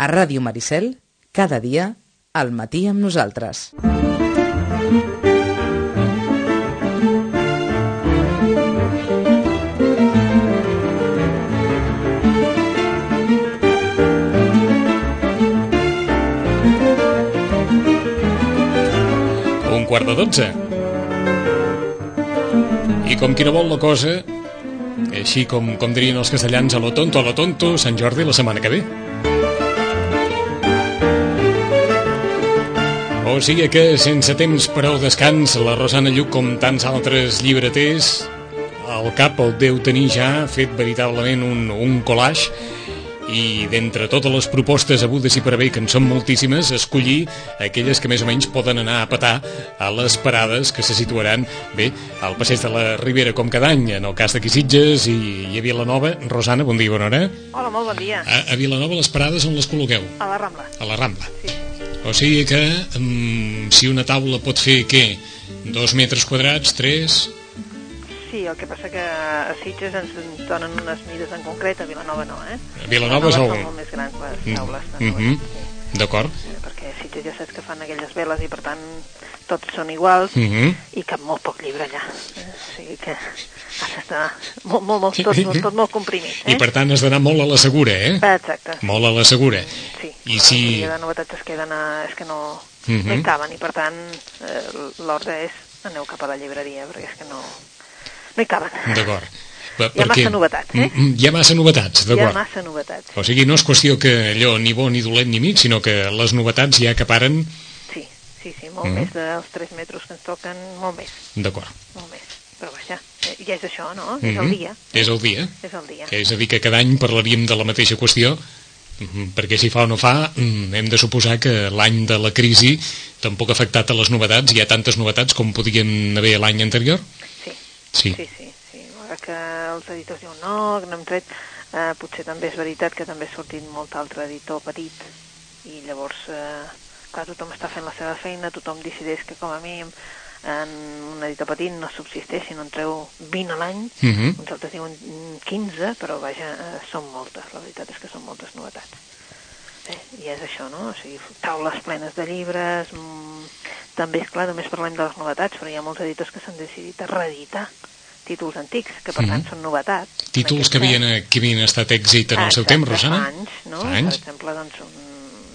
A Ràdio Maricel, cada dia, al matí amb nosaltres. Un quart de dotze. I com qui no vol la cosa, així com, com dirien els castellans, a lo tonto, a lo tonto, Sant Jordi la setmana que ve. O sigui que, sense temps per al descans, la Rosana Lluc, com tants altres llibreters, al cap el deu tenir ja fet veritablement un, un collage i d'entre totes les propostes agudes i per haver, que en són moltíssimes, escollir aquelles que més o menys poden anar a petar a les parades que se situaran bé al passeig de la Ribera com cada any, en el cas de Quisitges i, i a Vilanova. Rosana, bon dia, bona hora. Hola, molt bon dia. A, a Vilanova les parades on les col·loqueu? A la Rambla. A la Rambla. Sí. O sigui que um, si una taula pot fer, què? Dos metres quadrats, tres... Sí, el que passa que a Sitges ens donen unes mides en concret, a Vilanova no, eh? A Vilanova és el- són molt més grans les taules. Mm -hmm. D'acord. Sí, perquè a Sitges ja saps que fan aquelles veles i per tant tots són iguals Mm -hmm. i cap molt poc llibre allà. Eh? O sigui que has d'estar molt, molt, molt, tot, tot, tot molt comprimit. Eh? I per tant has d'anar molt a la segura, eh? Exacte. Molt a la segura. Sí, I la si... majoria de novetats es queden a... és que no, Mhm. no hi caben i per tant eh, l'ordre és aneu cap a la llibreria perquè és que no, no hi caben. D'acord. Hi ha massa novetats, eh? Mm, mm, Hi ha massa novetats, Hi ha d'acord. massa novetats. O sigui, no és qüestió que allò ni bo ni dolent ni mig, sinó que les novetats ja acaparen... Sí, sí, sí, molt Mhm. més dels 3 metres que ens toquen, molt més, D'acord. molt més. Però vaja, eh, ja és això, no? És el Mhm. dia, És el dia. és el dia. És a dir, que cada any parlaríem de la mateixa qüestió, mhm, perquè si fa o no fa, mm, hem de suposar que l'any de la crisi tampoc ha afectat a les novetats. Hi ha tantes novetats com podien haver l'any anterior? Sí, Sí. sí, sí. sí. Que els editors diuen no, que no hem tret, eh, potser també és veritat que també ha sortit molt altre editor petit i llavors, eh, clar, tothom està fent la seva feina, tothom decideix que com a mínim en un editor petit no subsisteix, sinó en treu 20 a l'any, Mhm. uns altres diuen mm, 15, però vaja, eh, són moltes, la veritat és que són moltes novetats. Eh, I és això, no? O sigui, taules plenes de llibres, mm, també, és clar, només parlem de les novetats, però hi ha molts editors que s'han decidit a reeditar títols antics, que per Mhm. tant són novetats. Títols que havien, eh, que havien estat èxit en el seu temps, Rosana? Fa anys, no? Fa anys. Per exemple, doncs, un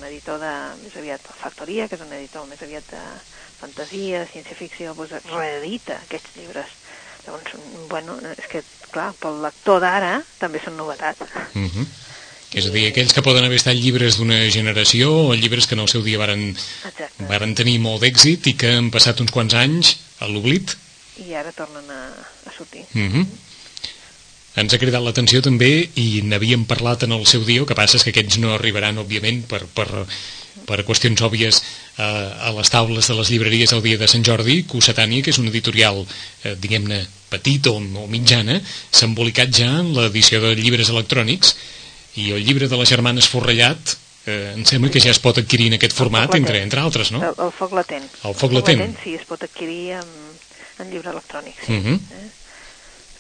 editor de, més aviat, Factoria, que és un editor més aviat de fantasia, ciència-ficció, doncs reedita aquests llibres. Llavors, mm, bueno, és que, clar, pel lector d'ara també són novetats. Mhm. És a dir, aquells que poden haver estat llibres d'una generació o llibres que en el seu dia varen, Exacte. varen tenir molt d'èxit i que han passat uns quants anys a l'oblit. I ara tornen a, a sortir. Mhm. Ens ha cridat l'atenció també i n'havíem parlat en el seu dia, el que passa és que aquests no arribaran, òbviament, per, per, per qüestions òbvies eh, a les taules de les llibreries el dia de Sant Jordi, Cossetània, que és una editorial, eh, diguem-ne, petita o, o mitjana, s'ha embolicat ja en l'edició de llibres electrònics i el llibre de les germanes Forrellat eh, em sembla que ja es pot adquirir en aquest format, foc entre, entre altres, no? El, el foc latent. El foc latent. sí, es pot adquirir en, en llibre electrònic, sí. Mhm. eh?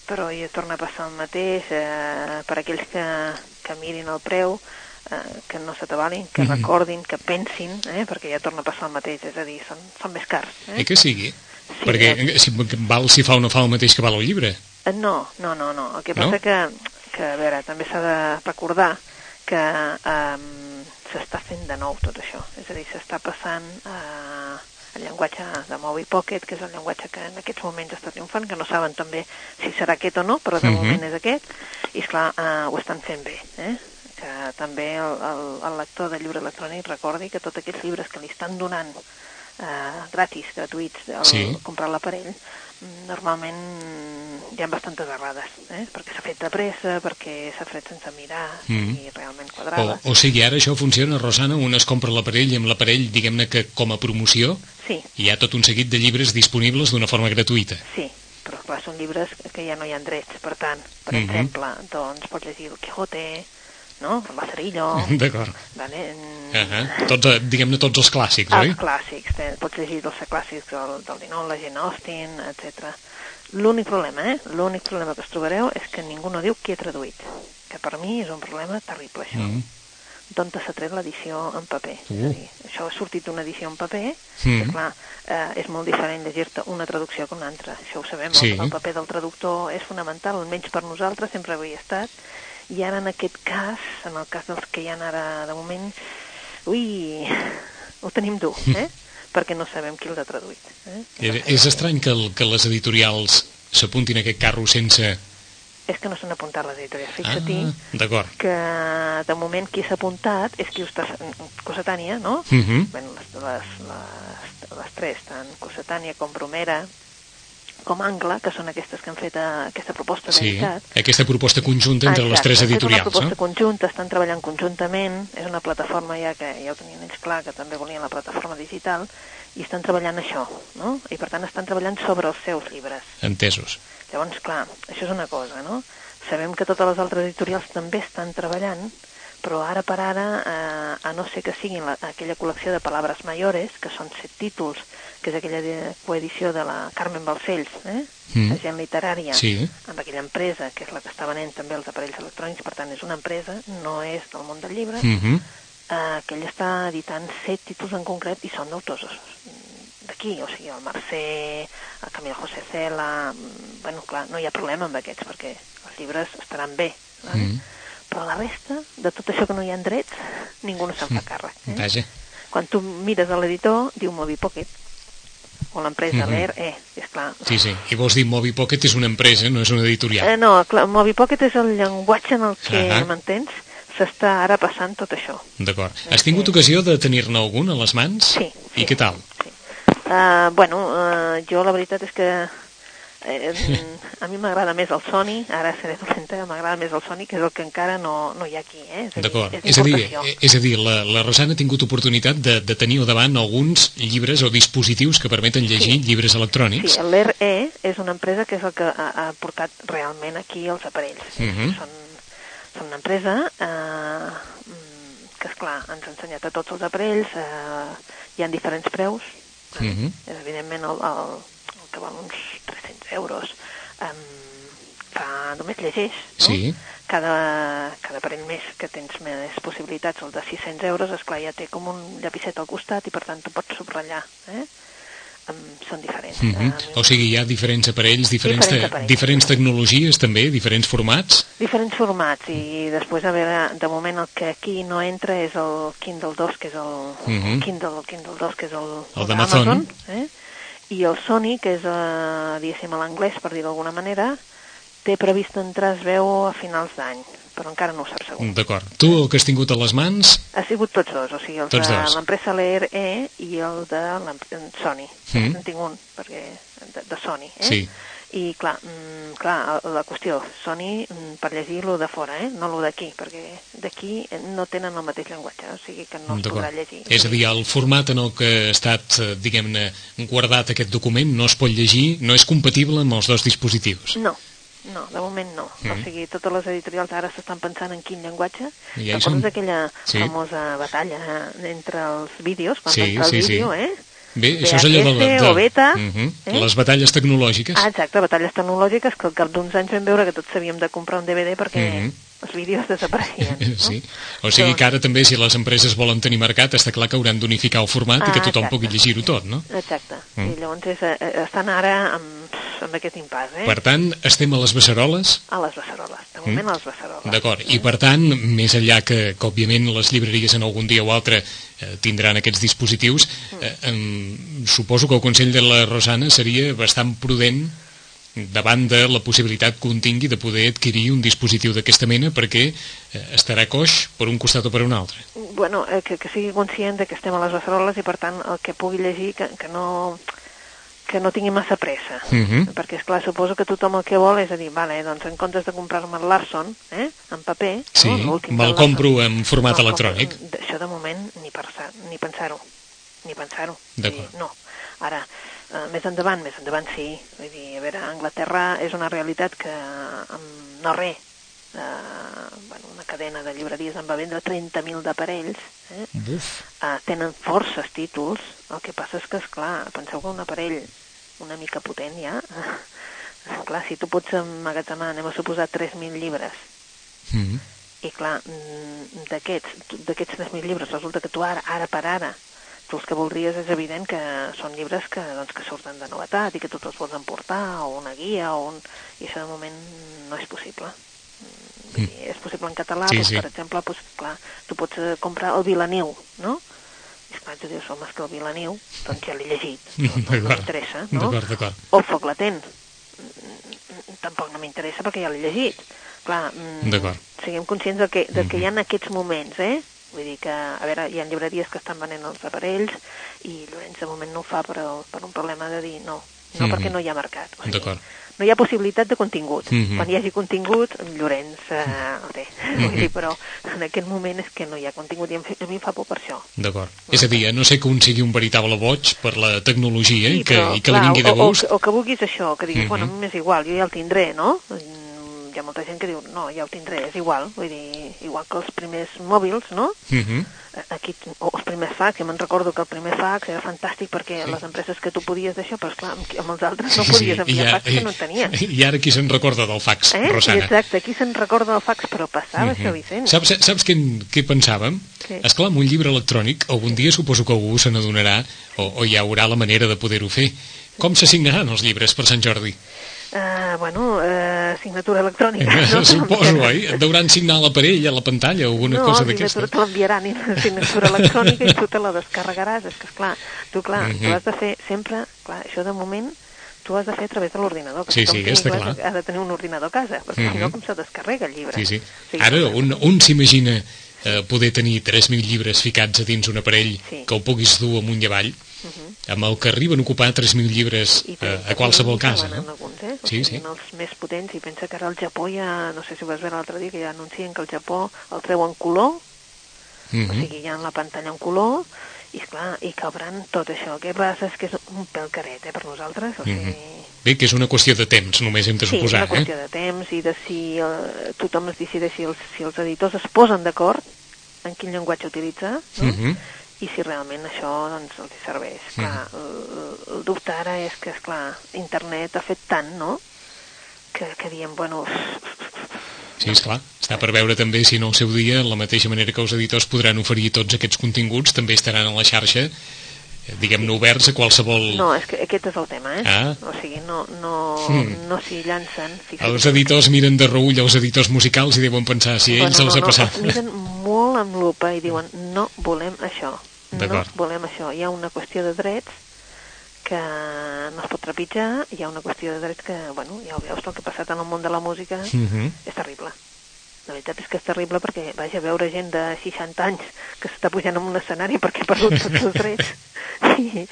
Però ja torna a passar el mateix eh, per aquells que, que mirin el preu, eh, que no s'atabalin, que Mhm. recordin, que pensin, eh? perquè ja torna a passar el mateix, és a dir, són, són més cars. Eh? Eh que sigui? Sí, Perquè eh? si, val si fa o no fa el mateix que val el llibre. Eh, No, no, no, no. El que No? passa que, que, a veure, també s'ha de recordar que um, s'està fent de nou tot això. És a dir, s'està passant uh, el llenguatge de Mobi Pocket, que és el llenguatge que en aquests moments està triomfant, que no saben també si serà aquest o no, però de Mhm. moment és aquest, i esclar, uh, ho estan fent bé, eh? que també el, el, el lector de llibre electrònic recordi que tots aquests llibres que li estan donant eh, gratis, gratuïts, al Sí. comprar l'aparell, normalment hi ha bastantes errades, eh? perquè s'ha fet de pressa, perquè s'ha fet sense mirar Mm. i realment O, quadrada. o sigui, ara això funciona, Rosana, un es compra l'aparell i amb l'aparell, diguem-ne que com a promoció, Sí, hi ha tot un seguit de llibres disponibles d'una forma gratuïta. sí, però clar, són llibres que ja no hi ha drets, per tant, per Mhm. exemple, doncs pots llegir el Quijote, no? el Lazarillo, D'acord. vale? Uh -huh. tots, eh, diguem-ne tots els clàssics, oi? els clàssics, eh? pots llegir els clàssics del, del Dinon, la Jane Austen, etc. L'únic problema, eh? L'únic problema que us trobareu és que ningú no diu qui ha traduït, que per mi és un problema terrible, això. Mm. D'on s'ha tret l'edició en paper. Uh. És a dir, això ha sortit una edició en paper, Mm. que clar, eh, és molt diferent llegir-te una traducció que una altra. Això ho sabem, Sí. el, el paper del traductor és fonamental, almenys per nosaltres, sempre havia estat, i ara en aquest cas, en el cas dels que hi ha ara de moment, ui, ho tenim dur, eh? perquè no sabem qui l'ha traduït. Eh? És, és estrany que, el, que les editorials s'apuntin a aquest carro sense... És que no s'han apuntat les editorials. Ah, Fixa-t'hi d'acord. que de moment qui s'ha apuntat és qui ho està... Cossetània, no? Uh -huh. bueno, les, les, les, les tres, tant Cossetània com Bromera, com Angla, que són aquestes que han fet eh, aquesta proposta Sí, d'editat. aquesta proposta conjunta entre les Exacte, tres han fet editorials, una proposta no? conjunta, estan treballant conjuntament, és una plataforma ja que ja ho tenien ells clar, que també volien la plataforma digital, i estan treballant això, no? I per tant estan treballant sobre els seus llibres. Entesos. Llavors, clar, això és una cosa, no? Sabem que totes les altres editorials també estan treballant, però ara per ara, eh, a no ser que siguin la, aquella col·lecció de Palabres Mayores, que són set títols, que és aquella de, coedició de la Carmen Balcells, eh? Mm. agent literària, Sí. amb aquella empresa, que és la que està venent també els aparells electrònics, per tant és una empresa, no és del món del llibre, Uh -huh. eh, que ell està editant set títols en concret i són d'autors d'aquí, o sigui, el Mercè, el Camilo José Cela... mm, Bueno, clar, no hi ha problema amb aquests, perquè els llibres estaran bé, vale? Mm. però la resta, de tot això que no hi ha drets, ningú no se'n fa càrrec. Eh? Vaja. Quan tu mires a l'editor, diu Moby Pocket, o l'empresa Mhm. Lear, eh, és clar, Sí, sí. I vols dir Moby Pocket és una empresa, no és una editorial. Eh, no, clar, Moby Pocket és el llenguatge en el que, Ahà. m'entens, s'està ara passant tot això. D'acord. Has tingut ocasió de tenir-ne algun a les mans? Sí. I sí, què tal? Sí. Uh, bueno, uh, jo la veritat és que eh, a mi m'agrada més el Sony, ara seré dolenta, m'agrada més el Sony, que és el que encara no, no hi ha aquí, eh? D'acord. és És a dir, eh, és a dir la, la Rosana ha tingut oportunitat de, de tenir al davant alguns llibres o dispositius que permeten llegir Sí. llibres electrònics. Sí, l'ERE és una empresa que és el que ha, ha portat realment aquí els aparells. Mhm. són, són una empresa eh, mm, que, és clar ens ha ensenyat a tots els aparells, eh, hi ha diferents preus, eh? Mhm. evidentment el, el, el que val uns 300 euros eh, fa, només llegeix, no? Sí. Cada, cada aparell més que tens més possibilitats, el de 600 euros, és clar ja té com un llapicet al costat i per tant tu pots subratllar, eh? Són diferents. Mhm. Eh, O sigui, hi ha diferents aparells, diferents, Diferents te- aparells. diferents tecnologies també, diferents formats. diferents formats i després a veure, de moment el que aquí no entra és el Kindle 2 que és el Mhm. Kindle, el Kindle 2 que és el, El d'Amazon. eh? i el Sony que és eh, diguéssim a l'anglès per dir d'alguna manera té previst entrar es veu a finals d'any però encara no ho sap segur D'acord. Tu el que has tingut a les mans... ha sigut tots dos, o sigui, els Tots de l'empresa Lear E i el de Sony. Mm. En tinc un, perquè, de, de Sony, eh? Sí. I clar, mm, clar, la qüestió, Sony mm, per llegir-lo de fora, eh? no lo d'aquí, perquè d'aquí eh, no tenen el mateix llenguatge, o sigui que no es podrà llegir. És a dir, el format en el que ha estat, eh, diguem-ne, guardat aquest document no es pot llegir, no és compatible amb els dos dispositius. No, no, de moment no. Mm. O sigui, totes les editorials ara s'estan pensant en quin llenguatge. I ja som. aquella Sí. famosa batalla entre els vídeos, quan Sí, va sí, el sí. vídeo, eh? Bé, això és allò de... VHS de o beta, Mhm. eh? Les batalles tecnològiques. Ah, exacte, batalles tecnològiques que al cap d'uns anys vam veure que tots havíem de comprar un DVD perquè Mhm. els vídeos desapareixien. No? Sí. O sigui Però- que ara també, si les empreses volen tenir mercat, està clar que hauran d'unificar el format i que Ah, tothom exacte. pugui llegir-ho tot, no? Exacte. Mm. I llavors és, eh, eh, estan ara amb, amb aquest impàs, eh? Per tant, estem a les beceroles, A les beceroles. De moment a les beceroles. Mm. d'acord, i per tant, més enllà que, que òbviament les llibreries en algun dia o altre eh, tindran aquests dispositius, eh, em, suposo que el consell de la Rosana seria bastant prudent davant de la possibilitat que un tingui de poder adquirir un dispositiu d'aquesta mena perquè eh, estarà coix per un costat o per un altre. Bueno, eh, que, que sigui conscient de que estem a les beceroles i per tant el que pugui llegir que, que no que no tingui massa pressa. Mhm. Perquè, és clar suposo que tothom el que vol és a dir, vale, doncs en comptes de comprar-me el Larson, eh, en paper, Sí, no, me'l compro en format me'l electrònic. compro. Això de moment ni, pensar, ni pensar-ho, ni pensar-ho. D'acord. Vull dir, No. Ara, eh, més endavant, més endavant sí. Vull dir, a veure, Anglaterra és una realitat que amb no res, eh, bueno, una cadena de llibreries en va vendre 30.000 d'aparells, eh? Buf. eh, tenen forces títols, el que passa és que, és clar, penseu que un aparell una mica potent ja, clar, si tu pots emmagatzemar, anem a suposar 3.000 llibres, Mm. I clar, mm, d'aquests d'aquests 3.000 llibres resulta que tu ara, ara per ara, tu els que voldries és evident que són llibres que, doncs, que surten de novetat i que tu te'ls pots emportar, o una guia, o un... i això de moment no és possible. Mm, Vull dir, és possible en català, Sí, doncs, sí. per exemple, doncs, clar, tu pots eh, comprar el Vilaniu, no? Esclar, tu dius, home, és que el Vilaniu, doncs ja l'he llegit, no, m'interessa, no? D'acord, d'acord. O el Foc Latent, Mm, tampoc no m'interessa perquè ja l'he llegit. Clar, mm, siguem conscients de que, de que hi ha aquests moments, eh? Vull dir que, a veure, hi ha llibreries que estan venent els aparells i Llorenç de moment no ho fa per, per un problema de dir no, no Mhm. perquè no hi ha mercat. O sigui. No hi ha possibilitat de contingut. Mhm. Quan hi hagi contingut, en Llorenç eh, el té. Mhm. Vull dir, però en aquest moment és que no hi ha contingut i a mi em fa por per això. D'acord. És a dir, no sé que un sigui un veritable boig per la tecnologia i que, però, i que li clar, vingui de o, o, gust. que- o que vulguis això, que diguis, Mhm. bueno, a mi m'és igual, jo ja el tindré, no? Hi ha molta gent que diu, no, ja ho tindré, és igual, vull dir, igual que els primers mòbils, no? Mhm. aquí, o els primers fax, jo me'n recordo que el primer fax era fantàstic perquè les empreses que tu podies d'això, però esclar, amb, amb els altres no Sí, podies sí, enviar i fax que no en tenien. I ara qui se'n recorda del fax, Eh? Sí, Rosana? exacte, aquí se'n recorda del fax, però passava Mhm. això, Vicent. Saps, saps què, què pensàvem? Què? Esclar, amb un llibre electrònic, algun dia suposo que algú se n'adonarà o, o hi haurà la manera de poder-ho fer. Com s'assignaran els llibres per Sant Jordi? Uh, bueno, uh, signatura electrònica. No? Suposo, oi? Et deuran signar a l'aparell, a la pantalla, o alguna no, cosa d'aquesta. te l'enviaran en una signatura electrònica i tu te la descarregaràs. És que, esclar, tu, clar, Mhm. tu has de fer sempre... Clar, això de moment tu has de fer a través de l'ordinador. Sí, sí, està clar. Ha de tenir un ordinador a casa, perquè si no, Mhm. com se descarrega el llibre? Sí, sí. O sigui, Ara, un, un s'imagina eh, poder tenir 3.000 llibres ficats a dins un aparell Sí. que ho puguis dur amunt i avall, Mhm. amb el que arriben a ocupar 3.000 llibres I eh, pensa a qualsevol casa, en no? Alguns, eh? O Sí, sí. en els més potents, i pensa que ara al Japó ja, no sé si ho vas veure l'altre dia, que ja anuncien que al Japó el treuen color, o Mhm. sigui, ja en la pantalla en color, i esclar, i cabran tot això. El que passa és que és un pèl caret, eh, per nosaltres, o sigui... Mhm. Bé, que és una qüestió de temps, només hem de Sí, és suposar, una qüestió eh? de temps i de si eh, tothom es decideix si els, si els editors es posen d'acord en quin llenguatge utilitzar, no? Mhm. I si realment això doncs, els serveix. Clar, el, el dubte ara és que, esclar, internet ha fet tant, no?, que, que diem, bueno, Sí, esclar. Està per veure també si no al seu dia, la mateixa manera que els editors podran oferir tots aquests continguts, també estaran a la xarxa, diguem-ne, oberts a qualsevol... no, és que aquest és el tema, eh? Ah. O sigui, no, no, Hmm. no s'hi llancen. fixa't. Els editors miren de reull els editors musicals i deuen pensar si a ells Bueno, els no, ha no, passat. els miren molt amb lupa i diuen, no volem això, no volem això. Hi ha una qüestió de drets que no es pot trepitjar, hi ha una qüestió de drets que, bueno, ja ho veus, el que ha passat en el món de la música Mhm. és terrible. La veritat és que és terrible perquè, vaja, veure gent de 60 anys que s'està pujant en un escenari perquè ha perdut tots els drets i,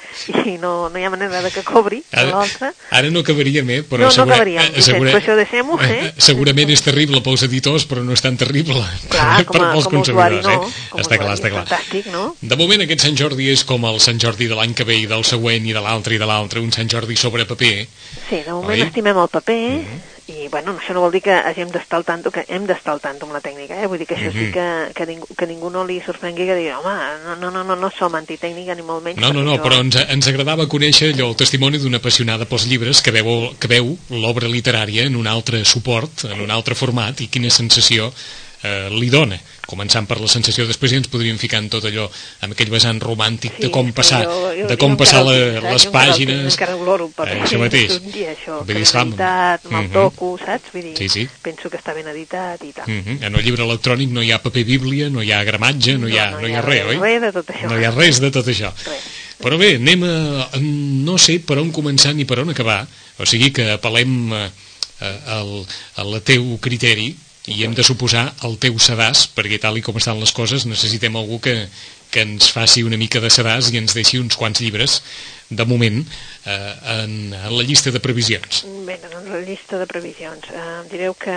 i no, no hi ha manera de que cobri l'altre. ara no acabaríem, eh? Però No, no segura- acabaríem, eh, Vicenç, per això deixem-ho, eh? Segurament és terrible pels editors, però no és tan terrible Clar, com a, pels com a usuari consumidors, no. eh? Com a Està clar, usuari està clar. Fantàstic, no? De moment aquest Sant Jordi és com el Sant Jordi de l'any que ve i del següent i de l'altre i de l'altre, un Sant Jordi sobre paper. Sí, de moment Oi? Estimem el paper i, bueno, això no vol dir que hàgim d'estar al tanto, que hem d'estar al tanto amb la tècnica, eh? Vull dir que això sí Mhm. que, que, ningú, que ningú no li sorprengui que digui, home, no, no, no, no, som antitècnica ni molt menys. No, no, no, això- però ens, ens agradava conèixer allò, el testimoni d'una apassionada pels llibres que veu, que veu l'obra literària en un altre suport, en un altre format, i quina sensació eh, li dona. Començant per la sensació, després ja ens podríem ficar en tot allò, amb aquell vessant romàntic de com passar, jo- jo- de jo com encara passar el la, saps? les Jo encara el pàgines... Oloro el paper. Eh, això mateix. Un dia, això, Vull que dir, editat, me'l mhm. toco, saps? Vull dir, Sí, sí. penso que està ben editat i tal. Mm -hmm. En el llibre electrònic no hi ha paper bíblia, no hi ha gramatge, no, hi ha, no, hi ha res, oi? Res de tot això. No hi ha res de tot això. Res. Però bé, anem a... no sé per on començar ni per on acabar, o sigui que apel·lem a, a, al, al teu criteri i hem de suposar el teu sedàs, perquè tal i com estan les coses necessitem algú que, que ens faci una mica de sedàs i ens deixi uns quants llibres, de moment, eh, en, en la llista de previsions. Bé, doncs la llista de previsions. Eh, em direu que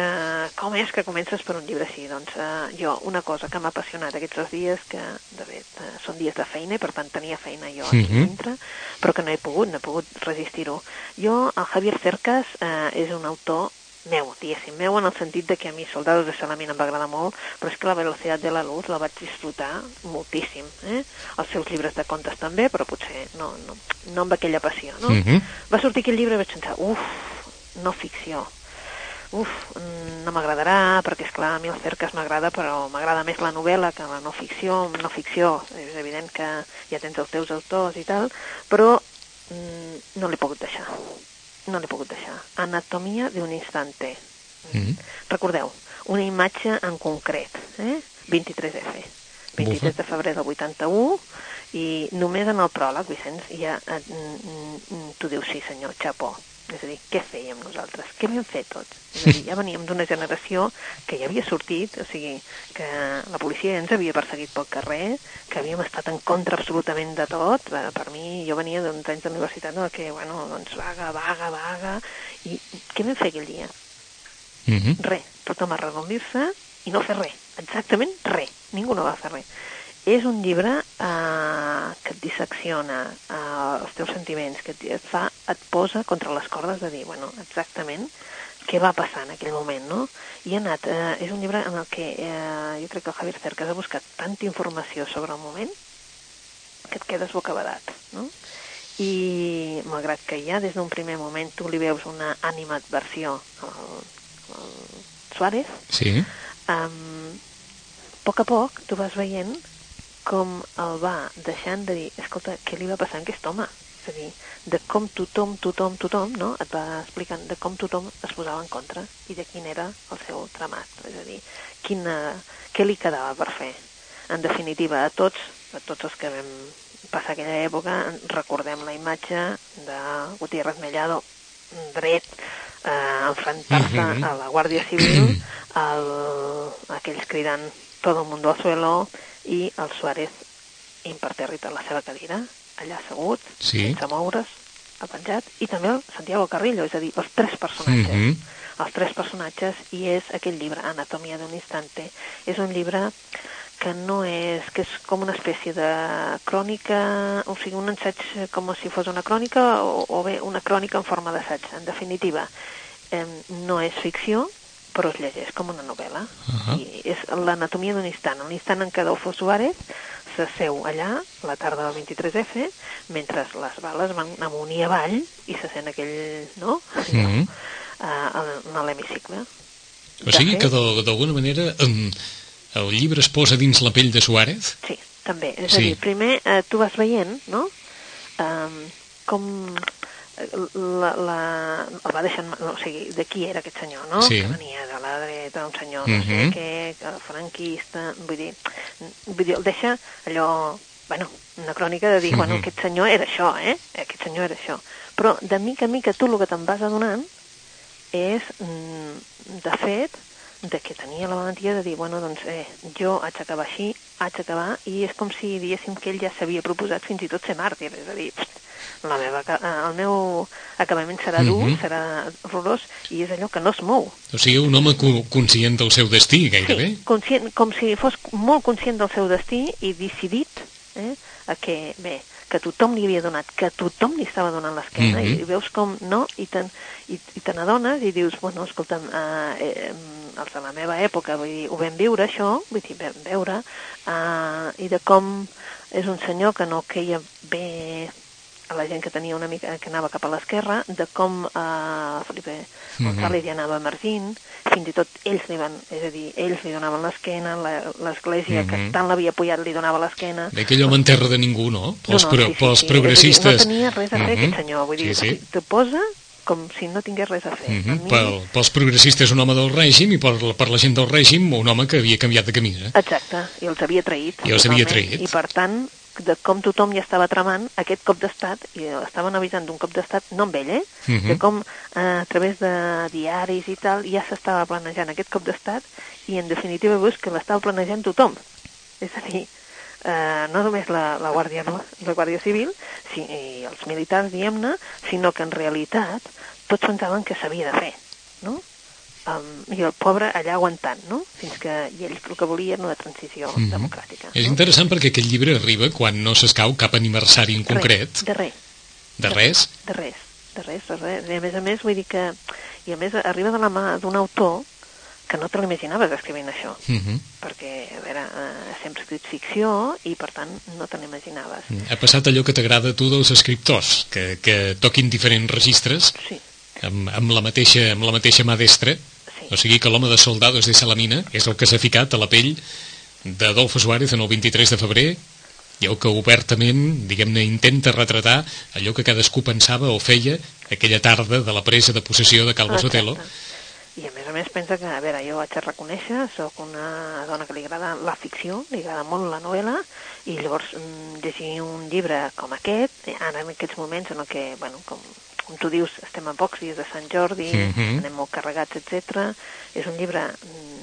com és que comences per un llibre així? Doncs eh, jo, una cosa que m'ha apassionat aquests dos dies, que de fet eh, són dies de feina i per tant tenia feina jo aquí Mhm. dintre, però que no he pogut, no he pogut resistir-ho. Jo, el Javier Cercas eh, és un autor meu, diguéssim, meu en el sentit de que a mi Soldados de Salamina em va agradar molt, però és que la velocitat de la luz la vaig disfrutar moltíssim. Eh? Els seus llibres de contes també, però potser no, no, no amb aquella passió, no? Mhm. Va sortir aquell llibre i vaig pensar, uf, no ficció. uf, no m'agradarà, perquè és clar, a mi el Cercas m'agrada, però m'agrada més la novel·la que la no ficció. No ficció, és evident que ja tens els teus autors i tal, però mm, no l'he pogut deixar. No l'he pogut deixar. Anatomia d'un instante. Mm -hmm. Recordeu, una imatge en concret, eh? 23F. 23 Bufa. de febrer del 81, i només en el pròleg, Vicenç, ja tu dius sí senyor, xapó. És a dir, què fèiem nosaltres? Què vam fer tots? És a dir, ja veníem d'una generació que ja havia sortit, o sigui, que la policia ja ens havia perseguit pel carrer, que havíem estat en contra absolutament de tot. Per, per mi, jo venia d'uns anys d'universitat en què, bueno, doncs vaga, vaga, vaga, i què vam fer aquell dia? Mm -hmm. Res, tothom a redondir-se i no fer res, exactament res, ningú no va fer res. És un llibre eh, que et dissecciona eh, els teus sentiments, que et, et fa, et posa contra les cordes de dir, bueno, exactament què va passar en aquell moment, no? I ha anat, eh, és un llibre en el que eh, jo crec que el Javier Cercas ha buscat tanta informació sobre el moment que et quedes bocabadat, no? I malgrat que ja des d'un primer moment tu li veus una animadversió al, al Suárez, Sí. um, a poc a poc tu vas veient com el va deixant de dir, escolta, què li va passar a aquest home? És a dir, de com tothom, tothom, tothom, no? Et va explicant de com tothom es posava en contra i de quin era el seu tramat. És a dir, quina, què li quedava per fer. En definitiva, a tots, a tots els que vam passar aquella època, recordem la imatge de Gutiérrez Mellado dret eh, enfrontar-se Mhm. a la Guàrdia Civil, el, aquells cridant todo el mundo al suelo i el Suárez impertèrrit a la seva cadira, allà assegut, Sí. sense moure's, apenjat, i també el Santiago Carrillo, és a dir, els tres personatges. Mhm. Els tres personatges, i és aquell llibre, Anatomia d'un instante. És un llibre que no és, que és com una espècie de crònica, o sigui, un assaig com si fos una crònica, o, o bé una crònica en forma d'assaig. En definitiva, eh, no és ficció, però es llegeix com una novel·la. Ahà. I és l'anatomia d'un instant. L'instant en què Adolfo Suárez s'asseu allà, la tarda del 23F, mentre les bales van amunt i avall i se sent aquell, no? Mhm. Uh, en l'hemicicle. O sigui que d'alguna manera em, el llibre es posa dins la pell de Suárez? Sí, també. És Sí. a dir, primer eh, tu vas veient, no?, um, com la, la, el va deixant... No, o sigui, de qui era aquest senyor, no? Sí. Que venia de la dreta, un senyor no sé Mhm. què, que franquista... Vull dir, vull dir, el deixa allò... Bueno, una crònica de dir, bueno, Mhm. aquest senyor era això, eh? Aquest senyor era això. Però de mica en mica tu el que te'n vas adonant és, mm, de fet, de que tenia la valentia de dir, bueno, doncs, eh, jo haig d'acabar així, haig d'acabar, i és com si diguéssim que ell ja s'havia proposat fins i tot ser màrtir, és a dir, pst, la meva, eh, el meu acabament serà dur, Mhm. serà horrorós, i és allò que no es mou. O sigui, un home co conscient del seu destí, gairebé. Sí, conscient, com si fos molt conscient del seu destí i decidit eh, a que, bé, que tothom li havia donat, que tothom li estava donant l'esquena, Mhm. i veus com, no, i te, i, i te n'adones i dius, bueno, escolta'm, eh, eh, els de la meva època, vull dir, ho vam viure això, vull dir, vam veure, eh, i de com és un senyor que no queia bé a la gent que tenia una mica, que anava cap a l'esquerra, de com eh, Felipe Mhm. González ja anava emergint, fins i tot ells li van, és a dir, ells li donaven l'esquena, la- l'església Mhm. que tant l'havia apoyat li donava l'esquena. Bé, aquell home en terra de ningú, no? Pels, no, no, sí, sí, pels sí. progressistes... Dir, no tenia res a fer Mhm. aquest senyor, vull dir, Sí, sí. te posa com si no tingués res a fer. Mhm. A mi- Pel, pels progressistes un home del règim i per, per la gent del règim un home que havia canviat de camí. Eh? Exacte, i els havia traït. I els havia traït. I per tant, de com tothom ja estava tramant aquest cop d'estat, i estaven avisant d'un cop d'estat, no amb ell, eh? Mhm. De com eh, a través de diaris i tal ja s'estava planejant aquest cop d'estat i en definitiva veus que l'estava planejant tothom. És a dir, eh, no només la, la, Guàrdia, la Guàrdia Civil si, i els militars, diguem-ne, sinó que en realitat tots pensaven que s'havia de fer, no? Um, I el pobre allà aguantant, no? Fins que i ells el que volien una transició Mhm. democràtica. És no? interessant perquè aquest llibre arriba quan no s'escau cap aniversari en concret, Res, de res, de res. de res, de res, de res. I a més a més, vull dir que... I a més arriba de la mà d'un autor que no te l'imaginaves escrivint això, Mhm. perquè, a veure, eh, sempre ha escrit ficció i, per tant, no te l'imaginaves. Ha passat allò que t'agrada a tu dels escriptors, que, que toquin diferents registres Sí, amb, amb, la mateixa, amb la mateixa mà destra, O sigui que l'home de Soldados de Salamina és el que s'ha ficat a la pell d'Adolfo Suárez en el 23 de febrer i el que obertament, diguem-ne, intenta retratar allò que cadascú pensava o feia aquella tarda de la presa de possessió de Calvo Exacte. Sotelo. I a més a més pensa que, a veure, jo haig de reconèixer, sóc una dona que li agrada la ficció, li agrada molt la novel·la, i llavors mm, llegir un llibre com aquest, ara en aquests moments en que, bueno, com, com tu dius, estem a pocs dies de Sant Jordi, Mhm. anem molt carregats, etc. és un llibre mm,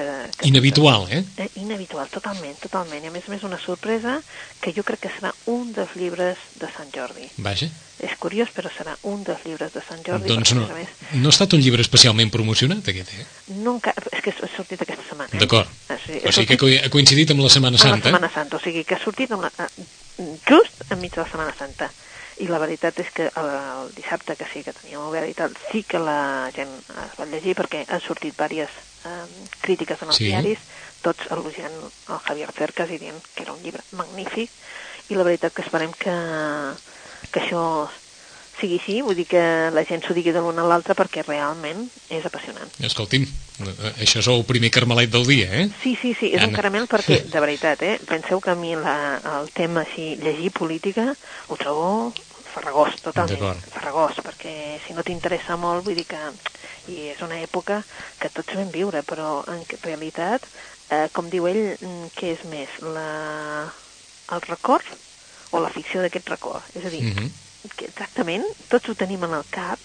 que, que... Inhabitual, eh? Eh, inhabitual, totalment, totalment. I a més a més una sorpresa que jo crec que serà un dels llibres de Sant Jordi. Vaja. És curiós, però serà un dels llibres de Sant Jordi. Doncs no, més no ha estat un llibre especialment promocionat, aquest, eh? no és que ha sortit aquesta setmana. Eh? D'acord. Ah, sí, O sigui que ha coincidit amb la Setmana amb la Santa. Setmana Santa, o sigui que ha sortit amb la, eh, just enmig de la Setmana Santa. I la veritat és que el, el dissabte, que sí que teníem obert i tal, sí que la gent es va llegir perquè han sortit diverses eh, crítiques en els Sí. diaris, tots elogiant el Javier Cercas i dient que era un llibre magnífic i la veritat que esperem que, que això sigui així, vull dir que la gent s'ho digui de l'un a l'altre perquè realment és apassionant. Escolti'm, eh, això és el primer carmelet del dia, eh? Sí, sí, sí, és Anna. un caramel perquè, de veritat, eh, penseu que a mi la, el tema així, llegir política, ho trobo farragós, totalment, D'acord. farragós, perquè si no t'interessa molt, vull dir que i és una època que tots vam viure, però en realitat, eh, com diu ell, mm, què és més, la, el record o la ficció d'aquest record? És a dir, Mhm. que exactament tots ho tenim en el cap,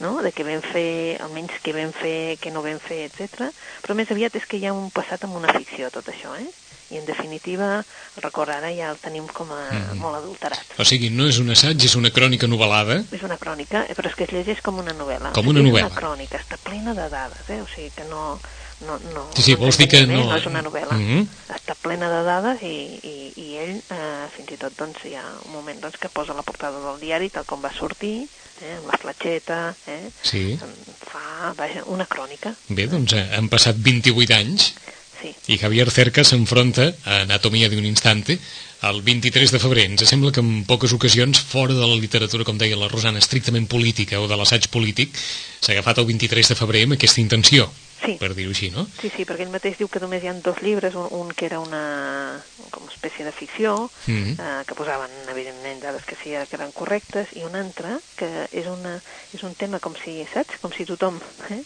no? de què vam fer, almenys què vam fer, què no vam fer, etc. però més aviat és que hi ha un passat amb una ficció tot això, eh? I en definitiva, el record ara ja el tenim com a Mhm. molt adulterat. O sigui, no és un assaig, és una crònica novel·lada. És una crònica, eh, però és que es llegeix com una novel·la. Com una novel·la. És una crònica, està plena de dades, eh? o sigui que no... no, no Sí, sí, no vols dir que no- no és una novel·la. Mhm. Està plena de dades i, i, i ell, eh, fins i tot, doncs, hi ha un moment doncs, que posa la portada del diari tal com va sortir, eh, amb la fletxeta, eh? Sí. fa, vaja, una crònica, Bé, doncs eh, han passat 28 anys sí. i Javier Cerca s'enfronta a Anatomia d'un instante el 23 de febrer. Ens sembla que en poques ocasions, fora de la literatura, com deia la Rosana, estrictament política o de l'assaig polític, s'ha agafat el 23 de febrer amb aquesta intenció, Sí. per dir-ho així, no? Sí, sí, perquè ell mateix diu que només hi ha dos llibres, un, un que era una com una espècie de ficció, Mhm. eh, que posaven, evidentment, dades que sí que eren correctes, i un altre que és, una, és un tema com si, saps? Com si tothom... Eh?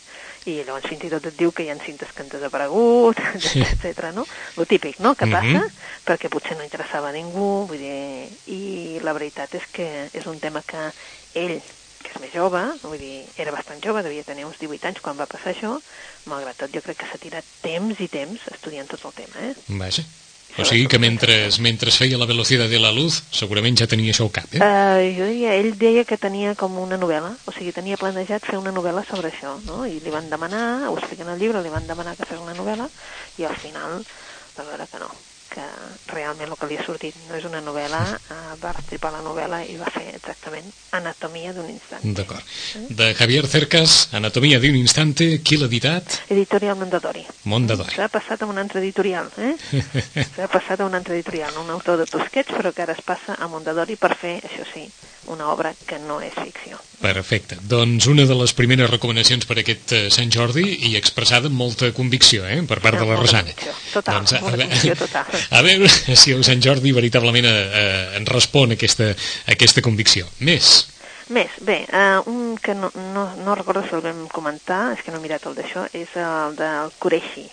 I llavors fins i tot et diu que hi ha cintes que han desaparegut, etc. no? Lo típic, no?, que passa, perquè potser no interessava a ningú, vull dir... I la veritat és que és un tema que ell que és més jove, vull dir, era bastant jove, devia tenir uns 18 anys quan va passar això, malgrat tot jo crec que s'ha tirat temps i temps estudiant tot el tema, eh? Vaja. O sigui que mentre, mentre feia la velocitat de la luz, segurament ja tenia això al cap, eh? Uh, jo diria, ell deia que tenia com una novel·la, o sigui, tenia planejat fer una novel·la sobre això, no? I li van demanar, ho explica en el llibre, li van demanar que fes una novel·la, i al final va veure que no, que realment el que li ha sortit no és una novel·la, uh, va estripar la novel·la i va fer exactament Anatomia d'un instant. D'acord. De Javier Cercas, Anatomia d'un instante, qui l'ha editat? Editorial Mondadori. Mondadori. S'ha passat a un altre editorial, eh? S'ha passat a un altre editorial, un autor de Tusquets, però que ara es passa a Mondadori per fer, això sí, una obra que no és ficció. Perfecte. Doncs una de les primeres recomanacions per aquest eh, Sant Jordi i expressada amb molta convicció, eh, per part de la Rosana. Total, doncs, a, molta ve- convicció total. a veure si el Sant Jordi veritablement eh, eh, en respon a aquesta, a aquesta convicció. Més. Més, bé, uh, un que no, no, no recordo si el vam comentar, és que no he mirat el d'això, és el del Qureshi.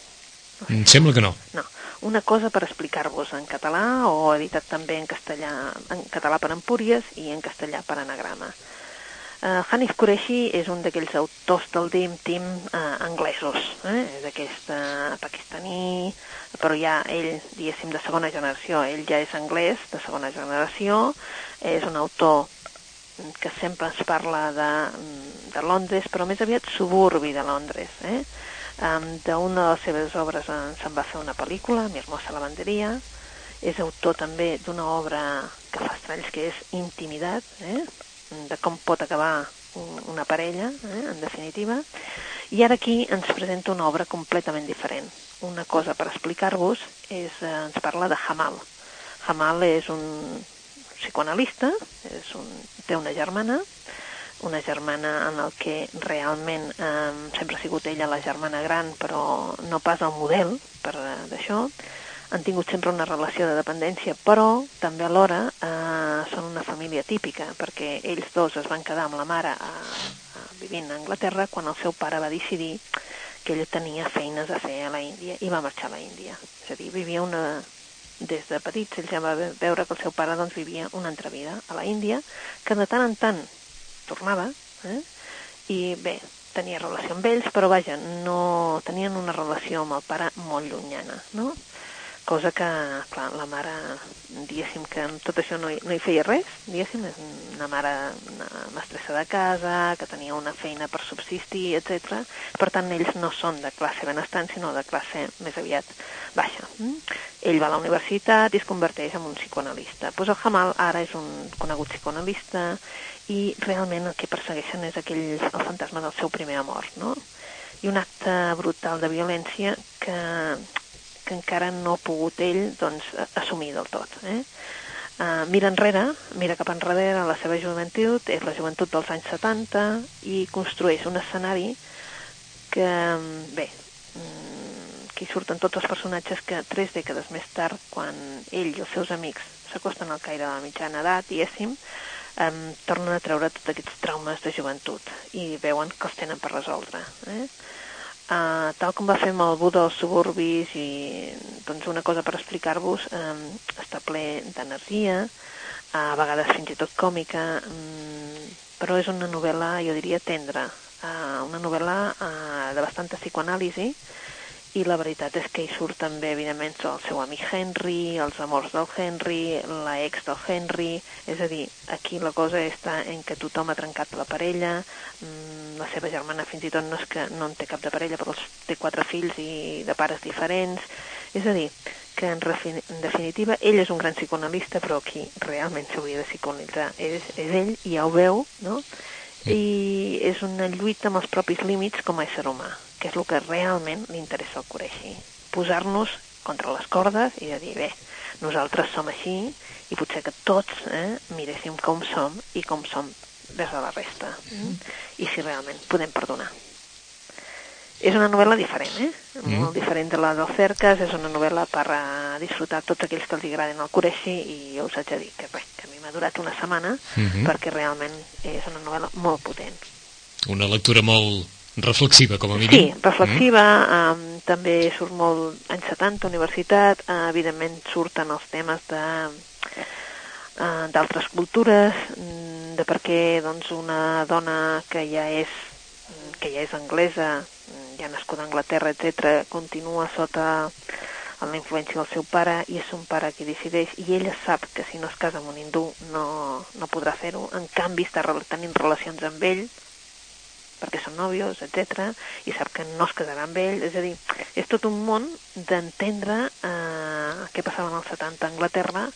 Em sembla que no. No, una cosa per explicar-vos en català o editat també en castellà, en català per Empúries i en castellà per anagrama. Uh, Hanif Qureshi és un d'aquells autors del Dream Team uh, anglesos, eh? és d'aquest uh, pakistaní, però ja ell, diguéssim, de segona generació, ell ja és anglès de segona generació, és un autor que sempre ens parla de, de Londres, però més aviat suburbi de Londres. Eh? Um, D'una de les seves obres en, se'n va fer una pel·lícula, Mi hermosa lavanderia, és autor també d'una obra que fa estralls que és Intimitat, eh? De com pot acabar un- una parella, eh? en definitiva, i ara aquí ens presenta una obra completament diferent. Una cosa per explicar-vos és, eh, ens parla de Hamal. Hamal és un psicoanalista, és un, té una germana, una germana en el que realment eh, sempre ha sigut ella la germana gran, però no pas el model per eh, d'això. Han tingut sempre una relació de dependència, però també alhora eh, són una família típica, perquè ells dos es van quedar amb la mare a, a, vivint a Anglaterra quan el seu pare va decidir que ell tenia feines a fer a la Índia i va marxar a la Índia. És a dir, vivia una... Des de petits ell ja va veure que el seu pare doncs, vivia una altra vida a la Índia, que de tant en tant tornava, eh? i bé, tenia relació amb ells, però vaja, no tenien una relació amb el pare molt llunyana, no? Cosa que, clar, la mare, diguéssim que amb tot això no hi, no hi feia res, diguéssim, és una mare, una mestressa de casa, que tenia una feina per subsistir, etc. Per tant, ells no són de classe benestant, sinó de classe més aviat baixa. Mm? Ell va a la universitat i es converteix en un psicoanalista. Pues el Hamal ara és un conegut psicoanalista i realment el que persegueixen és aquell, el fantasma del seu primer amor, no? I un acte brutal de violència que que encara no ha pogut ell doncs, assumir del tot. Eh? Uh, mira enrere, mira cap enrere a la seva joventut, és la joventut dels anys 70 i construeix un escenari que, bé, mm, que hi surten tots els personatges que tres dècades més tard, quan ell i els seus amics s'acosten al caire de la mitjana edat, diguéssim, um, tornen a treure tots aquests traumes de joventut i veuen que els tenen per resoldre. Eh? Uh, tal com va fer amb el Buda dels suburbis i doncs una cosa per explicar-vos um, està ple d'energia uh, a vegades fins i tot còmica um, però és una novel·la jo diria tendra. Uh, una novel·la uh, de bastanta psicoanàlisi i la veritat és que hi surt també, evidentment, el seu amic Henry, els amors del Henry, la ex del Henry, és a dir, aquí la cosa està en que tothom ha trencat la parella, mmm, la seva germana fins i tot no és que no en té cap de parella, però té quatre fills i de pares diferents, és a dir, que en, en definitiva ell és un gran psicoanalista, però qui realment s'hauria de psicoanalitzar és, és ell, i ja ho veu, no?, i és una lluita amb els propis límits com a ésser humà que és el que realment li interessa al Qureshi. Posar-nos contra les cordes i de dir, bé, nosaltres som així i potser que tots eh, miréssim com som i com som des de la resta. Mm. I si realment podem perdonar. És una novel·la diferent, eh? Mm. Molt diferent de la del Cercas, és una novel·la per a disfrutar tots aquells que els agraden el Qureshi i jo us haig de dir que, bé, que a mi m'ha durat una setmana mm -hmm. perquè realment és una novel·la molt potent. Una lectura molt, reflexiva, com a mínim. Sí, reflexiva, mm. um, també surt molt anys 70, universitat, uh, evidentment surten els temes de uh, d'altres cultures, mm, de per què doncs, una dona que ja és que ja és anglesa, mm, ja nascuda a Anglaterra, etc, continua sota la influència del seu pare i és un pare que decideix i ella sap que si no es casa amb un hindú no, no podrà fer-ho, en canvi està tenint relacions amb ell perquè són nòvios, etc i sap que no es casarà amb ell, és a dir, és tot un món d'entendre eh, què passava en els 70 a Anglaterra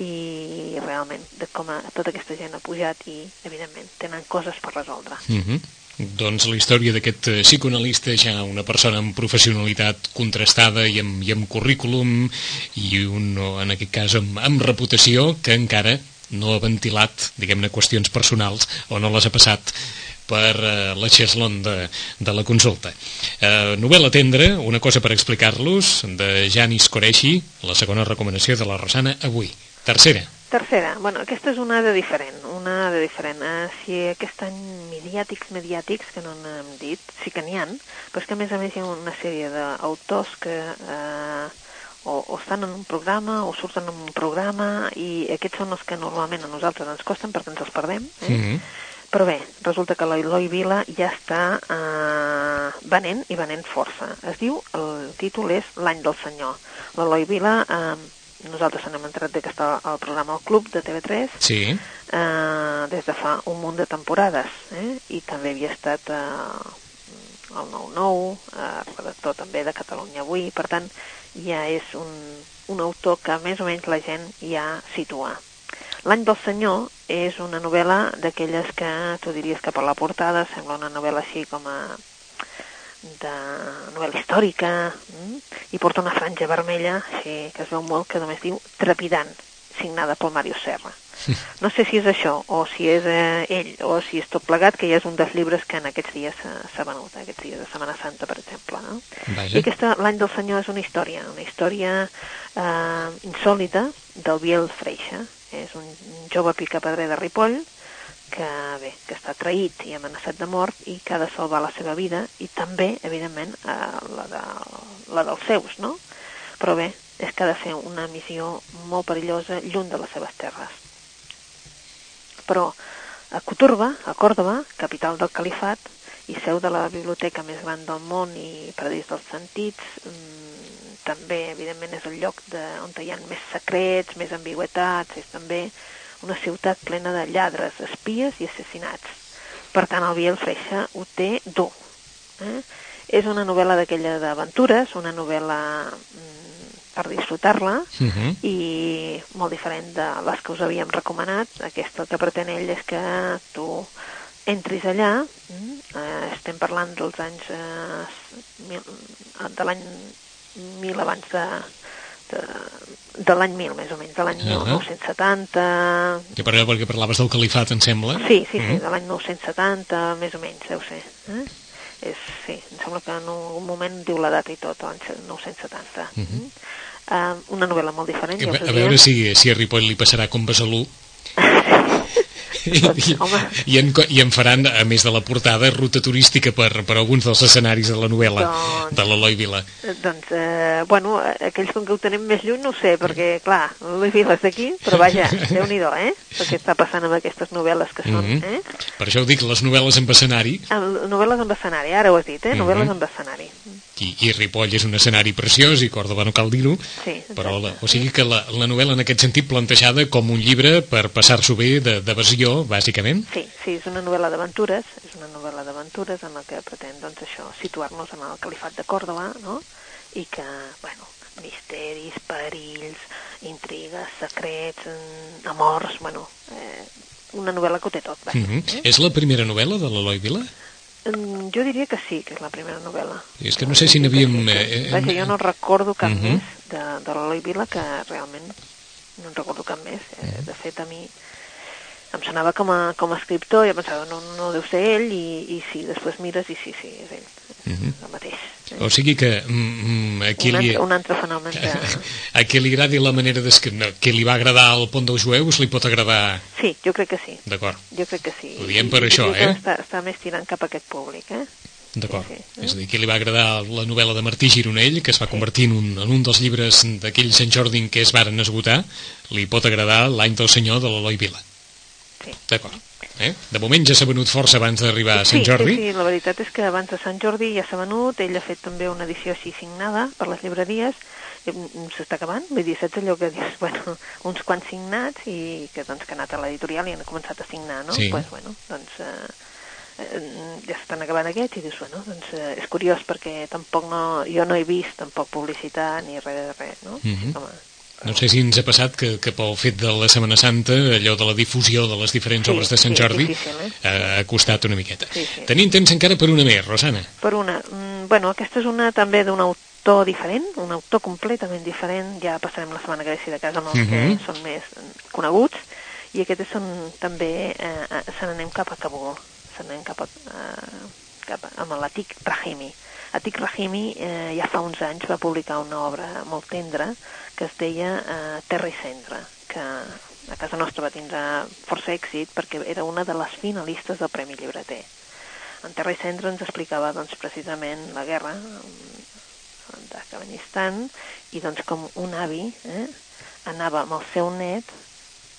i realment de com a, tota aquesta gent ha pujat i, evidentment, tenen coses per resoldre. Mm -hmm. Doncs la història d'aquest eh, psicoanalista, ja una persona amb professionalitat contrastada i amb, i amb currículum i un, en aquest cas amb, amb reputació que encara no ha ventilat, diguem-ne, qüestions personals o no les ha passat per eh, la Cheslon de, de la consulta. Eh, novel·la tendra, una cosa per explicar-los, de Janis Koreshi, la segona recomanació de la Rosana avui. Tercera. Tercera, bueno, aquesta és una de diferent, una de diferent. Uh, si aquest any mediàtics, mediàtics, que no n'hem dit, sí que n'hi ha, però és que a més a més hi ha una sèrie d'autors que uh, o, o estan en un programa o surten en un programa i aquests són els que normalment a nosaltres ens costen perquè ens els perdem, eh? Mm -hmm però bé, resulta que l'Eloi Vila ja està eh, venent i venent força. Es diu, el títol és L'any del senyor. L'Eloi Vila, eh, nosaltres n'hem entrat que està al programa El Club de TV3 sí. eh, des de fa un munt de temporades eh, i també havia estat eh, el 9-9, eh, redactor també de Catalunya Avui, per tant ja és un, un autor que més o menys la gent ja situa. L'any del senyor és una novel·la d'aquelles que tu diries que per la portada sembla una novel·la així com a de novel·la històrica mm? i porta una franja vermella així, que es veu molt que només diu trepidant signada pel Mario Serra No sé si és això, o si és eh, ell, o si és tot plegat, que ja és un dels llibres que en aquests dies s'ha venut, aquests dies de Setmana Santa, per exemple. No? Vaja. I aquesta, l'any del Senyor, és una història, una història eh, insòlita del Biel Freixa. És un jove picapedrer de Ripoll, que, bé, que està traït i amenaçat de mort i que ha de salvar la seva vida i també, evidentment, eh, la, de, la dels seus, no? Però bé, és que ha de fer una missió molt perillosa lluny de les seves terres. Però a Coturba, a Còrdoba, capital del califat, i seu de la biblioteca més gran del món i paradís dels sentits, mmm, també, evidentment, és el lloc de, on hi ha més secrets, més ambigüetats, és també una ciutat plena de lladres, espies i assassinats. Per tant, el Biel Freixa ho té dur. Eh? És una novel·la d'aquella d'aventures, una novel·la mm, per disfrutar-la Uh -huh. i molt diferent de les que us havíem recomanat. Aquesta el que pretén ell és que tu entris allà, mm, eh, estem parlant dels anys eh, de l'any 1000 abans de, de, de l'any 1000 més o menys, de l'any Ahà. 970 Que per allò perquè parlaves del califat, em sembla. Sí, sí, sí, Mhm. de l'any 970, més o menys, deu ser. Eh? És, sí, em sembla que en un moment diu la data i tot, l'any 970. Mm -hmm. uh, una novel·la molt diferent. A, ja a veure diem. si, si a Ripoll li passarà com Besalú. I, Doncs, i, home. i, en, I en faran, a més de la portada, ruta turística per, per alguns dels escenaris de la novel·la Doncs- de l'Eloi Vila. Eh, Doncs, eh, bueno, aquells com que ho tenim més lluny no sé, perquè, clar, l'Eloi Vila és d'aquí, però vaja, déu nhi eh? El que està passant amb aquestes novel·les que són, Mhm. eh? Per això ho dic, les novel·les amb escenari, Novel·les amb escenari, ara ho has dit, eh? Novel·les Mhm. amb escenari. I, i Ripoll és un escenari preciós, i Còrdoba no cal dir-ho, Sí, però la, o sigui que la, la novel·la en aquest sentit plantejada com un llibre per passar-s'ho bé de- d'evasió, bàsicament. Sí, sí, és una novel·la d'aventures, és una novel·la d'aventures en la que pretén, doncs, això, situar-nos en el califat de Còrdoba, no?, i que, bueno, misteris, perills, intrigues, secrets, mm, amors, bueno, eh, una novel·la que ho té tot. Uh -huh. eh? És la primera novel·la de l'Eloi Vila? Jo diria que sí, que és la primera novel·la. És que no sé si n'havíem... Sí, sí. eh, eh, Vaja, jo no recordo cap Mhm. més de, de l'Eloi Vila, que realment no en recordo cap més. Eh, de fet, a mi em sonava com a, com a escriptor i em pensava, no, no deu ser ell, i, i sí, després mires i sí, sí, és ell, Mhm. el mateix. O sigui que mm, mm, a qui un, li... altre, un altre fenomen que... A qui li agradi la manera d'escriure, que li va agradar el pont dels jueus, li pot agradar... Sí, jo crec que sí. D'acord, Jo crec que sí. Ho diem per I- això, que eh? Està, està més tirant cap a aquest públic, eh? d'acord. Sí, sí. És a dir, que li va agradar la novel·la de Martí Gironell, que es va convertir en un, en un dels llibres d'aquell Sant Jordi en què es varen esgotar, li pot agradar l'any del senyor de l'Eloi Vila. Sí. D'acord. Eh? De moment ja s'ha venut força abans d'arribar a Sant Jordi. Sí, sí, la veritat és que abans de Sant Jordi ja s'ha venut, ell ha fet també una edició així signada per les llibreries, s'està acabant, vull dir, saps allò que dius, bueno, uns quants signats i que, doncs, que ha anat a l'editorial i han començat a signar, no? Sí. pues, bueno, doncs, eh, eh, ja s'estan acabant aquests i dius, bueno, doncs eh, és curiós perquè tampoc no, jo no he vist tampoc publicitat ni res de res, no? Mhm. Home, No sé si ens ha passat que, que pel fet de la Setmana Santa, allò de la difusió de les diferents Sí, obres de Sant sí, Jordi, difícil, eh? ha, costat una miqueta. Sí, sí. Tenim temps encara per una més, Rosana. Per una, mm, bueno, aquesta és una també d'un autor diferent, un autor completament diferent, ja passarem la setmana que ve si de casa amb els Mhm. que són més coneguts, i aquests són també, eh, eh, se n'anem cap a Kabul, se n'anem cap a, eh, cap a, amb l'Atik Rahimi. Atik Rahimi eh, ja fa uns anys va publicar una obra molt tendra que es deia eh, Terra i Cendra, que a casa nostra va tindre força èxit perquè era una de les finalistes del Premi Llibreter. En Terra i Cendra ens explicava doncs, precisament la guerra mm, d'Afganistan i doncs com un avi eh, anava amb el seu net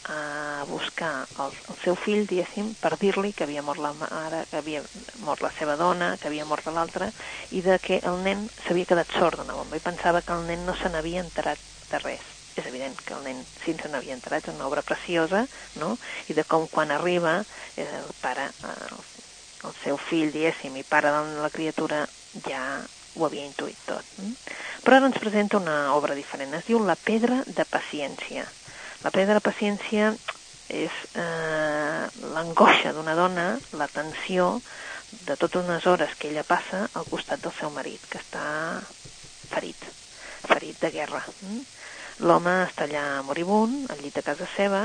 a buscar el, el seu fill, diguéssim, per dir-li que havia mort la mare, que havia mort la seva dona, que havia mort l'altra, i de que el nen s'havia quedat sord d'una bomba, i pensava que el nen no se n'havia enterat de res. És evident que el nen n'havia enterat, és una obra preciosa, no? I de com quan arriba eh, el pare, eh, el seu fill, diguéssim, i pare de la criatura, ja ho havia intuït tot. Però ara ens presenta una obra diferent, es diu La pedra de paciència. La pedra de paciència és eh, l'angoixa d'una dona, la tensió de totes unes hores que ella passa al costat del seu marit, que està ferit, ferit de guerra. Mm? L'home està allà moribund, al llit de casa seva,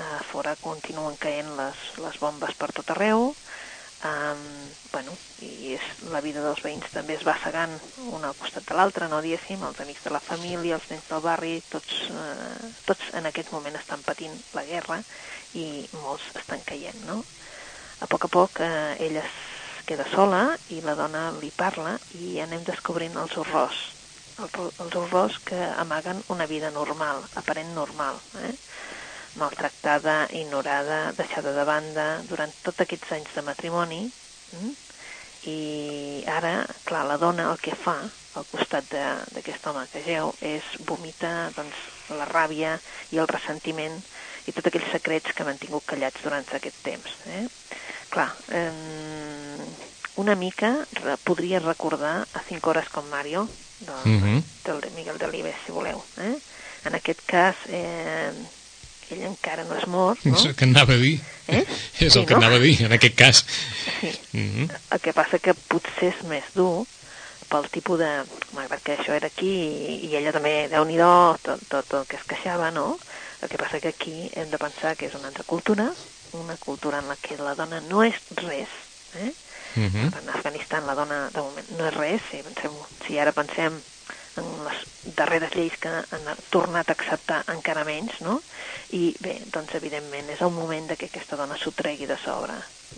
a fora continuen caient les, les bombes per tot arreu, um, bueno, i és, la vida dels veïns també es va segant un al costat de l'altre, no diguéssim, els amics de la família, els nens del barri, tots, eh, tots en aquest moment estan patint la guerra i molts estan caient, no? A poc a poc eh, ella es queda sola i la dona li parla i anem descobrint els horrors, els horrors que amaguen una vida normal, aparent normal, eh? maltractada, ignorada, deixada de banda durant tots aquests anys de matrimoni. Mm? I ara, clar, la dona el que fa al costat d'aquest home que geu és vomitar doncs, la ràbia i el ressentiment i tots aquells secrets que han tingut callats durant aquest temps. Eh? Clar, eh, una mica podria recordar a 5 hores com Mario, del, mm -hmm. del Miguel Delibes, si voleu. Eh? En aquest cas, eh, ell encara no és mort, no? És el que anava a dir. Eh? És sí, el que no? anava a dir, en aquest cas. Sí. Mm -hmm. El que passa que potser és més dur pel tipus de... Malgrat que això era aquí i, i ella també, déu nhi tot, tot el que es queixava, no? El que passa que aquí hem de pensar que és una altra cultura, una cultura en la que la dona no és res, eh? Uh. -huh. En Afganistan la dona, de moment, no és res, si, pensem, si ara pensem en les darreres lleis que han tornat a acceptar encara menys, no? I bé, doncs evidentment és el moment de que aquesta dona s'ho tregui de sobre.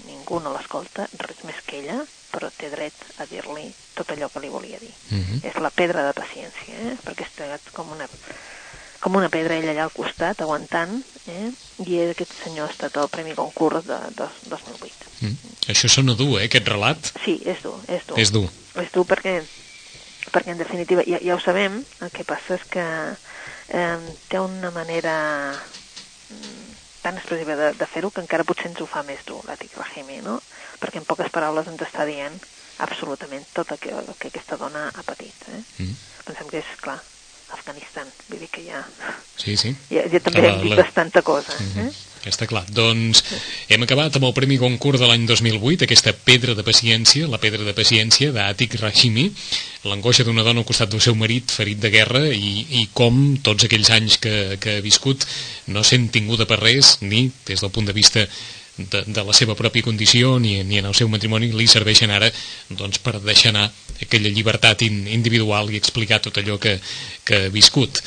Ningú no l'escolta, res més que ella, però té dret a dir-li tot allò que li volia dir. Uh mhm. -huh. És la pedra de paciència, eh? perquè està com una, com una pedra ella allà al costat, aguantant, eh? i aquest senyor ha estat el Premi Concurs de, de 2008. Mm. Això sona dur, eh, aquest relat? Sí, és dur, és dur. És dur. És dur perquè, perquè en definitiva, ja, ja ho sabem, el que passa és que eh, té una manera tan expressiva de, de fer-ho que encara potser ens ho fa més dur, l'Atik Rahimi, no? Perquè en poques paraules ens està dient absolutament tot el que, el que aquesta dona ha patit. Eh? Mm. Pensem que és, clar, Afganistan, vull dir que ja... Sí, sí. Ja, ja també la, hem dit la... bastanta cosa. Mm -hmm. eh? Està clar. Doncs hem acabat amb el Premi Goncourt de l'any 2008, aquesta pedra de paciència, la pedra de paciència d'Atik Rashimi, l'angoixa d'una dona al costat del seu marit ferit de guerra i, i com tots aquells anys que, que ha viscut no sent tinguda per res, ni des del punt de vista de, de la seva pròpia condició ni, ni en el seu matrimoni li serveixen ara doncs, per deixar anar aquella llibertat in, individual i explicar tot allò que, que ha viscut.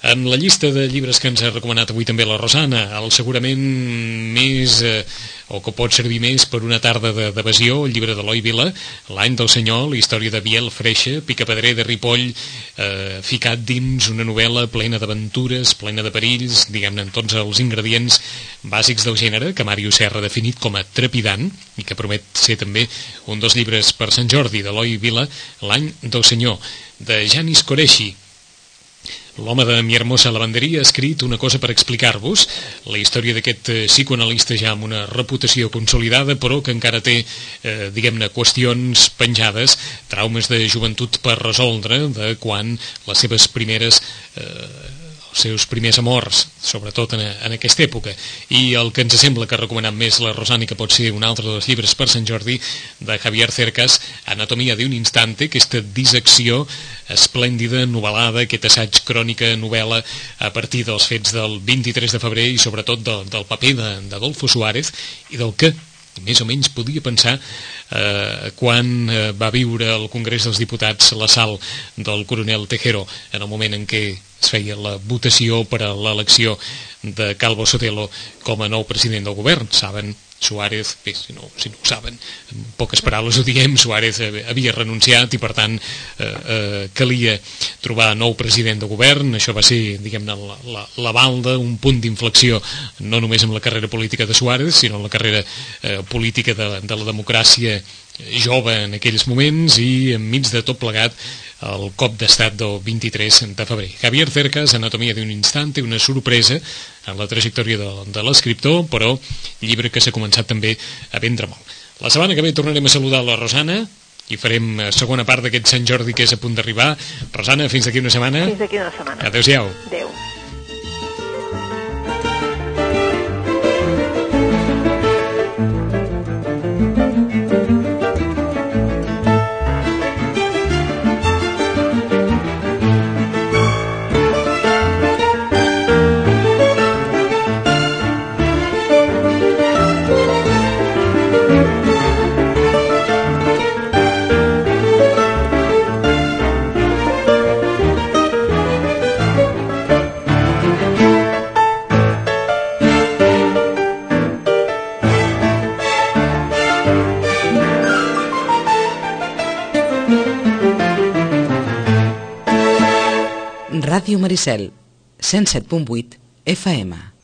En la llista de llibres que ens ha recomanat avui també la Rosana, el segurament més, eh, o que pot servir més per una tarda d'evasió, el llibre d'Eloi Vila, L'any del senyor, la història de Biel Freixa, picapedrer de Ripoll, eh, ficat dins una novel·la plena d'aventures, plena de perills, diguem-ne, en tots els ingredients bàsics del gènere, que Mario Serra ha definit com a trepidant, i que promet ser també un dels llibres per Sant Jordi d'Eloi Vila, L'any del senyor, de Janis Coreixi, L'home de mi hermosa lavanderia ha escrit una cosa per explicar-vos, la història d'aquest eh, psicoanalista ja amb una reputació consolidada, però que encara té, eh, diguem-ne, qüestions penjades, traumes de joventut per resoldre, de quan les seves primeres eh, seus primers amors, sobretot en, en aquesta època. I el que ens sembla que ha recomanat més la Rosani, que pot ser un altre dels llibres per Sant Jordi, de Javier Cercas, Anatomia d'un instante, aquesta dissecció esplèndida, novel·lada, aquest assaig crònica, novel·la, a partir dels fets del 23 de febrer i sobretot del, del paper d'Adolfo Suárez i del que més o menys podia pensar eh, quan eh, va viure al Congrés dels Diputats l'assalt del coronel Tejero en el moment en què es feia la votació per a l'elecció de Calvo Sotelo com a nou president del govern. Saben, Suárez, bé, si no, si no ho saben, en poques paraules ho diem, Suárez havia renunciat i per tant eh, eh, calia trobar nou president de govern, això va ser, diguem-ne, la, la, la balda, un punt d'inflexió no només amb la carrera política de Suárez, sinó en la carrera eh, política de, de la democràcia jove en aquells moments i enmig de tot plegat el cop d'estat del 23 de febrer. Javier Cercas, Anatomia d'un instant, té una sorpresa en la trajectòria de, de l'escriptor, però llibre que s'ha començat també a vendre molt. La setmana que ve tornarem a saludar la Rosana, i farem eh, segona part d'aquest Sant Jordi que és a punt d'arribar. Rosana, fins d'aquí una setmana. Fins d'aquí una setmana. Adéu-siau. Adéu. Ràdio Maricel, 107.8 FM.